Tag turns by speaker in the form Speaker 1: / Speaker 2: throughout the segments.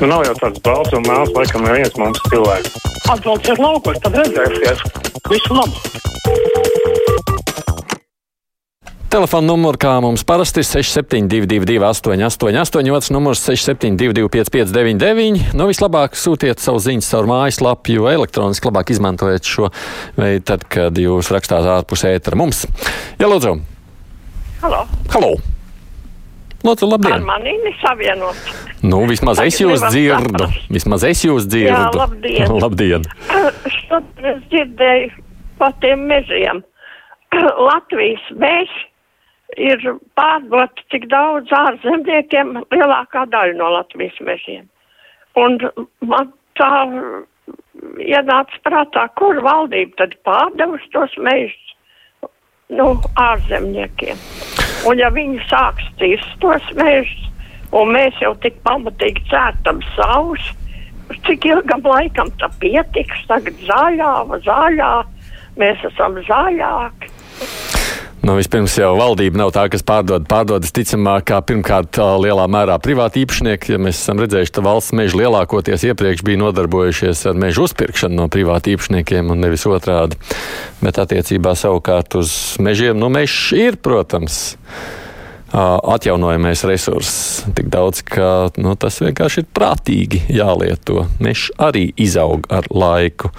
Speaker 1: Nu, nav jau tāds balts un mēls, laikam, neviens mums cilvēks.
Speaker 2: Ir laukos, tad redzēsies. Visu labu!
Speaker 3: Telefona numurs, kā mums parasti ir 6722, 888, otrs numurs 672, 559, nu vislabāk sūtiet savu ziņu caur mājaslapu, jo elektroniski labāk izmantojiet šo veidu, tad, kad jūs rakstāt ārpus ētera mums. Jā, lūdzu!
Speaker 4: Halo.
Speaker 3: Halo! Lūdzu,
Speaker 4: Ar
Speaker 3: labdien!
Speaker 4: manīmi savienot.
Speaker 3: Nu, vismaz es jūs dzirdu. Vismaz es jūs dzirdu.
Speaker 4: Jā, labdien.
Speaker 3: labdien!
Speaker 4: Šodien es dzirdēju par tiem mežiem. Latvijas meži ir pārdoti tik daudz ārzemniekiem, lielākā daļa no Latvijas mežiem. Un man tā ienāca prātā, kur valdība tad pārdevusi tos mežus nu, ārzemniekiem. Un ja viņi sāks cirst tos mežus, un mēs jau tik pamatīgi cērtam savus, cik ilgam laikam tā pietiks, tagad zaļā, zaļā, mēs esam zaļāki.
Speaker 3: Nu, vispirms jau valdība nav tā, kas pārdod. Pārdodas ticamāk, kā pirmkārt lielā mērā privāti īpašnieki. Ja mēs esam redzējuši, ka valsts meži lielākoties iepriekš bija nodarbojušies ar mežu uzpirkšanu no privāti īpašniekiem un nevis otrādi. Bet attiecībā savukārt uz mežiem, nu, mežs ir, protams. ā, Atjaunojamais resurss tik daudz, ka nu, tas vienkārši ir prātīgi jālieto. Mežs arī izaug ar laiku.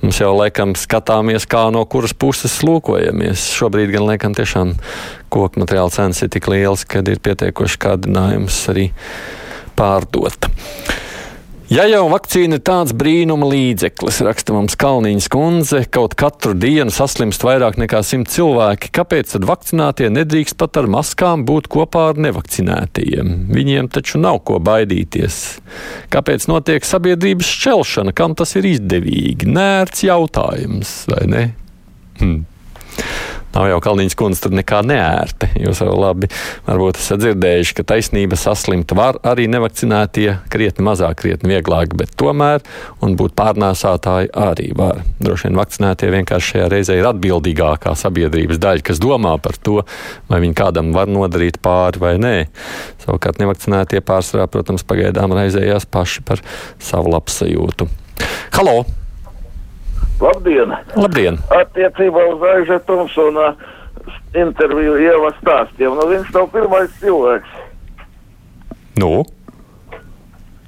Speaker 3: Mums jau laikam skatāmies, kā no kuras puses lūkojamies. Šobrīd gan laikam tiešām koku materiāla cenas ir tik lielas, ka ir pietiekoši kādinājums arī pārdot. Ja jau vakcīna ir tāds brīnuma līdzeklis, raksta mums Kalniņas kundze, kaut katru dienu saslimst vairāk nekā simt cilvēki, kāpēc tad vakcinātie nedrīkst pat ar maskām būt kopā ar nevakcinētajiem? Viņiem taču nav ko baidīties. Kāpēc notiek sabiedrības šķelšana, kam tas ir izdevīgi? Nērts jautājums, vai ne? Hmm. Nav jau Kalniņas kundze tur nekā neērta. Jūs jau labi varbūt esat dzirdējuši, ka taisnība saslimt var arī nevakcinētie krietni mazāk, krietni vieglāk, bet tomēr un būt pārnēsātāji arī var. Droši vien vakcinētie vienkārši šajā reizē ir atbildīgākā sabiedrības daļa, kas domā par to, vai viņi kādam var nodarīt pāri vai nē. Savukārt nevakcinētie pārsvarā, protams, pagaidām raizējās paši par savu labsajūtu. Halo!
Speaker 5: Labdien!
Speaker 3: Labdien!
Speaker 5: Attiecībā uz Aizē Tomsona interviju ieva stāstiem. Nu, viņš nav pirmais cilvēks.
Speaker 3: Nu?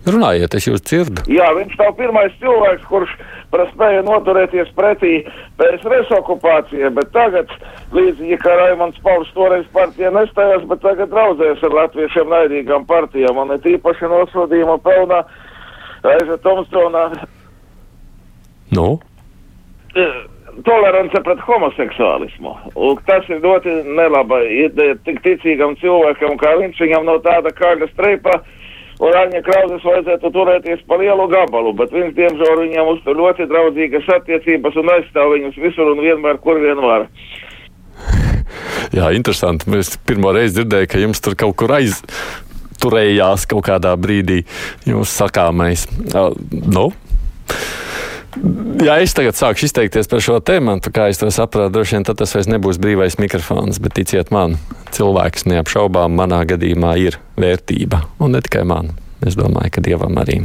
Speaker 3: Runājiet, es jūs dzirdu.
Speaker 5: Jā, viņš nav pirmais cilvēks, kurš spēja noturēties pretī PSRS okupācijai, bet tagad, līdzīgi kā Raimons Pauls toreiz partija nestājās, bet tagad draudzējas ar latviešiem naidīgām partijām, un ir īpaši nosodījuma pelnā Aizē Tomsona
Speaker 3: Nu?
Speaker 5: Tolerance pret homoseksuālismu. Un tas ir ļoti nelaba ideja tik ticīgam cilvēkam, kā viņš viņam no tāda kāda streipa. Aņa Krauzes vajadzētu turēties pa lielu gabalu, bet viņš, diemžēl, viņam uztur ļoti draudzīgas attiecības un aizstāv viņus visur un vienmēr, kur vien var.
Speaker 3: Jā, interesanti. Es pirmo reizi dzirdēju, ka jums tur kaut kur aizturējās kaut kādā brīdī jūsu sakāmais. Uh, nu? Ja es tagad sākšu izteikties par šo tēmu, kā es to saprotu, droši vien tas vairs nebūs brīvais mikrofons. Bet ticiet man, cilvēks neapšaubām manā gadījumā ir vērtība. Un ne tikai man. Es domāju, ka dievam arī.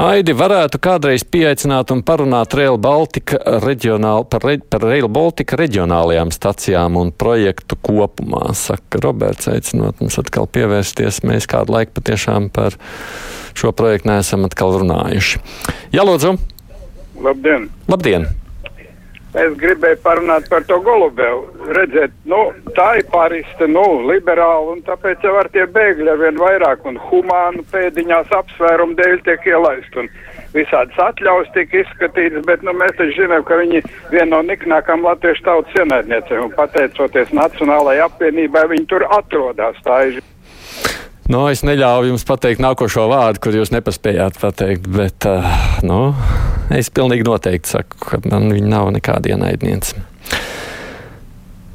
Speaker 3: Aidi varētu kādreiz pieaicināt un parunāt Rail Baltica reģionāl, par, re, par Rail Baltica reģionālajām stacijām un projektu kopumā. Saka Roberts, aicinot mums atkal pievērsties. Mēs kādu laiku patiešām par šo projektu neesam atkal runājuši. Jā, lūdzu!
Speaker 6: Labdien!
Speaker 3: Labdien!
Speaker 6: Es gribēju parunāt par to Golubevu. Redzēt, nu, tā ir pariste, nu, liberāla, un tāpēc jau ar tie bēgļi ar vien vairāk un humānu pēdiņās apsvērumu dēļ tiek ielaist. Un visādas atļaus tiek izskatītas, bet, nu, mēs taču zinām, ka viņi viena no niknākām latviešu tautas ienaidniecēm, un pateicoties Nacionālajai apvienībai, viņi tur atrodas. Tā ir
Speaker 3: Nu, es neļauju jums pateikt nākošo vārdu, kur jūs nepaspējāt pateikt, bet uh, nu, es pilnīgi noteikti saku, ka man viņa nav nekāda ienaidniece.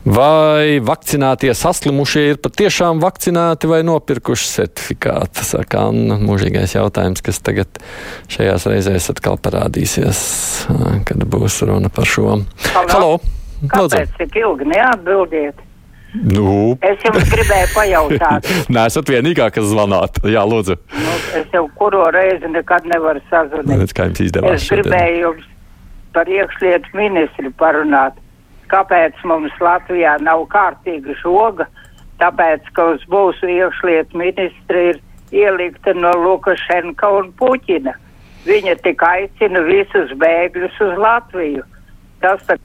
Speaker 3: Vai vakcinātie saslimušie ir patiešām vakcinēti vai nopirkuši certifikātu? Saka Anna, mūžīgais jautājums, kas tagad šajās reizēs atkal parādīsies, kad būs runa par šo.
Speaker 7: Halo!
Speaker 3: Halo.
Speaker 7: Kāpēc tik ilgi neatbildiet?
Speaker 3: Nu,
Speaker 7: Es jums gribēju pajautāt.
Speaker 3: nesat vienīgā, kas zvanāt. Jā, lūdzu.
Speaker 7: Nu, es jau kuro reizi nekad nevaru sazvanīt.
Speaker 3: Redz, kā jums izdevās
Speaker 7: Es gribēju jums par iekšlietu ministru parunāt. Kāpēc mums Latvijā nav kārtīga žoga? Tāpēc, ka uz mūsu iekšlietu ministra ir ielikta no Lukašenka un Puķina. Viņa tik aicina visus bēgļus uz Latviju. Tas tā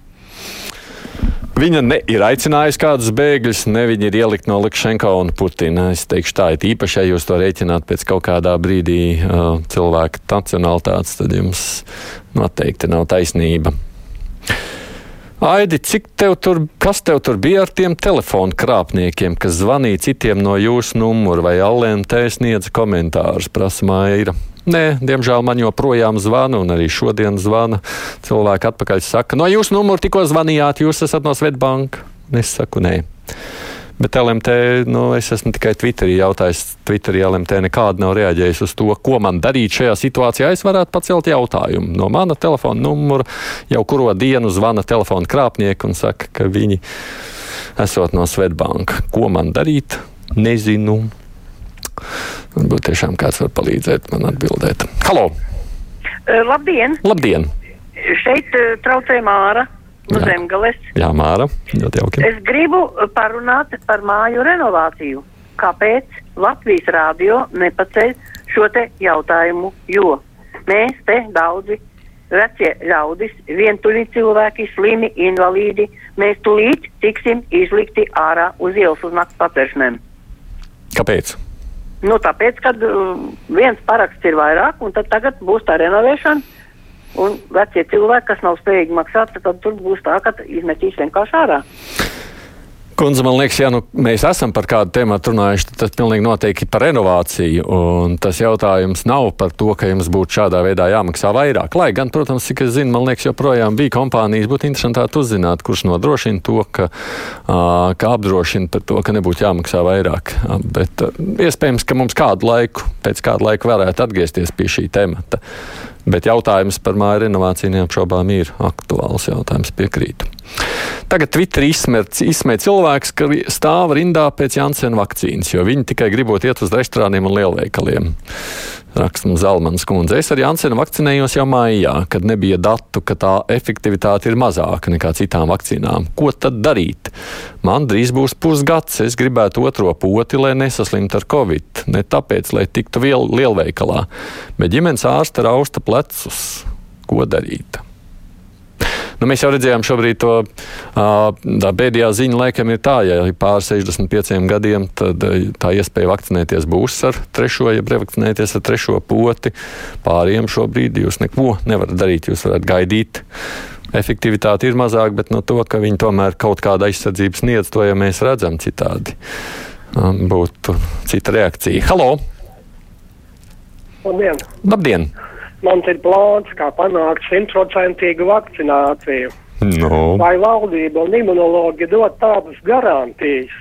Speaker 3: Viņa ne ir aicinājusi kādus bēgļus, ne viņa ir ielikt no Lukašenko un Putina. Es teikšu tā, it īpaši, ja jūs to rēķināt pēc kaut kādā brīdī uh, cilvēka nacionalitātes, tad jums noteikti nav taisnība. Aidi, cik tev tur, kas tev tur bija ar tiem telefonu krāpniekiem, kas zvanīja citiem no jūsu numura vai LNT sniedza komentārus, prasa Maira? Nē, diemžēl man joprojām zvana, un arī šodien zvana. Cilvēki atpakaļ saka, no jūsu numura tikko zvanījāt, jūs esat no Svetbanka. Es saku, nē. Bet LMT, nu, es esmu tikai Twitterī jautājis. Twitterī LMT nekādi nav reaģējis uz to, ko man darīt šajā situācijā. Es varētu pacelt jautājumu. No mana telefona numura jau kuro dienu zvana telefona krāpnieki un saka, ka viņi esot no Svetbanka. Ko man darīt? Nezinu. Varbūt tiešām kāds var palīdzēt man atbildēt. Halo!
Speaker 8: Uh, labdien!
Speaker 3: Labdien!
Speaker 8: Šeit uh, traucē Māra no. Zemgales.
Speaker 3: Jā, Māra, ļoti jauki.
Speaker 8: Es gribu uh, parunāt par māju renovāciju. Kāpēc Latvijas rādio nepaceļ šo te jautājumu? Jo mēs te daudzi vecie ļaudis, vientuļi cilvēki, slimi, invalīdi, mēs tulīt tiksim izlikti ārā uz ielas uz nakts paceršanēm.
Speaker 3: Kāpēc?
Speaker 8: Nu, tāpēc, kad uh, viens paraksts ir vairāk, un tagad būs tā renovēšana, un vecie cilvēki, kas nav spējīgi maksāt, tad tur būs tā, ka izmetīs vienkārši ārā.
Speaker 3: Kundze, man liekas, ja nu, mēs esam par kādu tēmu runājuši, tad tas pilnīgi noteikti par renovāciju. Un tas jautājums nav par to, ka jums būtu šādā veidā jāmaksā vairāk. Lai gan, protams, cik es zinu, man liekas, joprojām bija kompānijas, būtu interesanti uzzināt, kurš nodrošina to, ka, ka apdrošina par to, ka nebūtu jāmaksā vairāk. Bet iespējams, ka mums kādu laiku, pēc kāda laika varētu atgriezties pie šī temata. Bet jautājums par māju renovāciju neapšaubām ir aktuāls jautājums, piekrītu. Tagad Twitter izsmē cilvēks, ka stāv rindā pēc Jansena vakcīnas, jo viņi tikai gribot iet uz restorāniem un lielveikaliem. Raksta mums Zelmans kundze. Es ar Jansenu vakcinējos jau maijā, kad nebija datu, ka tā efektivitāte ir mazāka nekā citām vakcīnām. Ko tad darīt? Man drīz būs pusgads, es gribētu otro poti, lai nesaslimtu ar covid. Ne tāpēc, lai tiktu viel, lielveikalā, bet ģimenes ārste rausta plecus. Ko darīt? Nu, mēs jau redzējām, šobrīd to tā pēdējā ziņa laikam ir tā, ja ir pār 65 gadiem, tad tā iespēja vakcinēties būs ar trešo, ja revakcinēties ar trešo poti. Pāriem šobrīd jūs neko nevarat darīt, jūs varat gaidīt. Efektivitāte ir mazāka, bet no to, ka viņi tomēr kaut kādu aizsardzību sniedz, to jau mēs redzam citādi. Būtu cita reakcija. Halo!
Speaker 9: Labdien!
Speaker 3: Labdien!
Speaker 9: Mums ir plāns, kā panākt simtprocentīgu vakcināciju.
Speaker 3: No.
Speaker 9: Vai valdība un imunologi dod tādas garantijas,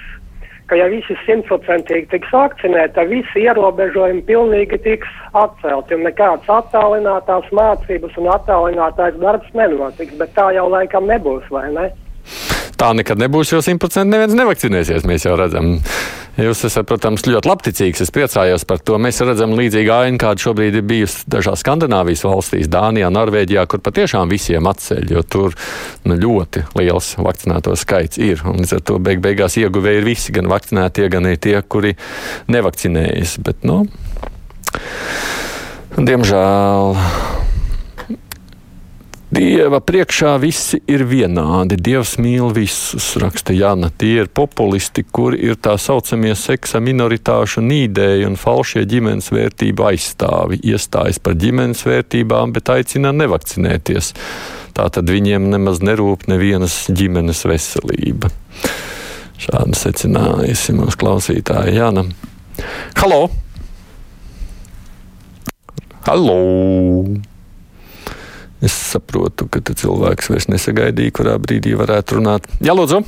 Speaker 9: ka ja visi simtprocentīgi tiks vakcinēti, tad visi ierobežojumi pilnīgi tiks atcelti un nekādas attālinātās mācības un attālinātais darbs nenotiks, bet tā jau laikam nebūs, vai ne?
Speaker 3: Tā nekad nebūs, jo simtprocentīgi neviens nevakcinēsies. Mēs jau redzam, jūs esat, protams, ļoti labticīgs. Es priecājos par to. Mēs redzam līdzīgu ainu, kāda šobrīd ir bijusi dažās Skandināvijas valstīs, Dānijā, Norvēģijā, kur patiešām visiem atceļ, jo tur nu, ļoti liels vakcinēto skaits ir. Un līdz ar to beig beigās ieguvēji ir visi, gan vakcinētie, gan arī tie, kuri nevakcinējas. Bet, nu, diemžēl. Dieva priekšā visi ir vienādi. Dievs mīl visus, raksta Jana. Tie ir populisti, kuri ir tā saucamie seksa minoritāšu nīdēji un falšie ģimenes vērtību aizstāvi. Iestājas par ģimenes vērtībām, bet aicina nevakcinēties. Tā tad viņiem nemaz nerūp nevienas ģimenes veselība. Šādi secinājusi mūsu klausītāja Jana. Halo! Halo! Es saprotu, ka cilvēks vairs nesagaidīja, kurā brīdī varētu runāt. Jā, lūdzu!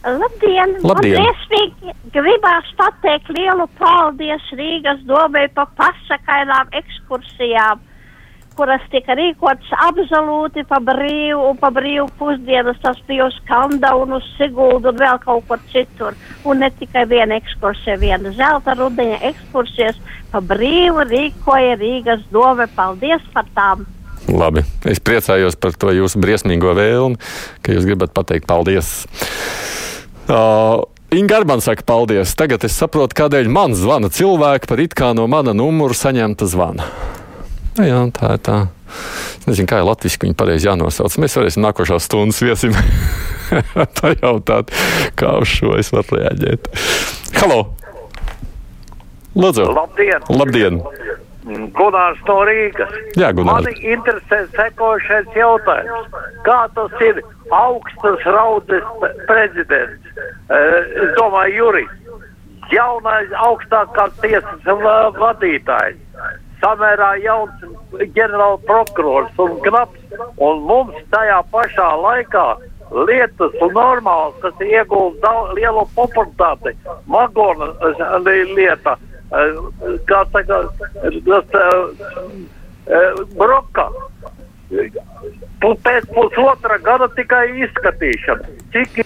Speaker 10: Labdien!
Speaker 3: Labdien.
Speaker 10: Es gribētu pateikt lielu paldies Rīgas domē par pasakainām ekskursijām. kuras tika rīkotas absolūti pa brīvu un pa brīvu pusdienas. Tas bija uz Kanda un uz Siguldu un vēl kaut kur citur. Un ne tikai viena ekskursija, viena zelta rudeņa ekskursijas pa brīvu rīkoja Rīgas dove. Paldies par tām!
Speaker 3: Labi, es priecājos par to jūsu briesmīgo vēlmi, ka jūs gribat pateikt paldies. Uh, Inga Arbāna saka, paldies. Tagad es saprotu, kādēļ man zvana cilvēki par it kā no mana numura saņemta zvana. Nu, jā, tā ir tā. Es nezinu, kā ir latviešu viņa pareizi jānosauc. Mēs varēsim nākošās stundas viesim pajautāt, kā uz šo es varu reaģēt. Halo! Lūdzu!
Speaker 11: Labdien!
Speaker 3: Labdien!
Speaker 11: Gunārs no Rīgas.
Speaker 3: Jā, Gunārs.
Speaker 11: Mani interesē sekošais jautājums. Kā tas ir augstas raudzes prezidents? Es domāju, Juris. Jaunais augstākās tiesas vadītājs. Samērā jauns ģenerāla prokurors un knaps. Un mums tajā pašā laikā lietas un normāls, kas iegulda lielu popularitāti. Magona lieta kā saka, tas broka. Pēc pusotra gada tikai izskatīšana. Cik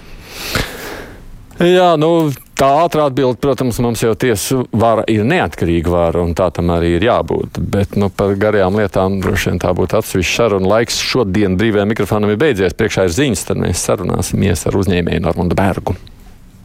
Speaker 3: Jā, nu, tā ātrā atbilde, protams, mums jau tiesa vara ir neatkarīga vara, un tā tam arī ir jābūt. Bet nu, par garajām lietām droši vien tā būtu atsevišķa saruna. Laiks šodien brīvajam mikrofonam ir beidzies. Priekšā ir ziņas, tad mēs sarunāsimies ar uzņēmēju Normundu Bergu.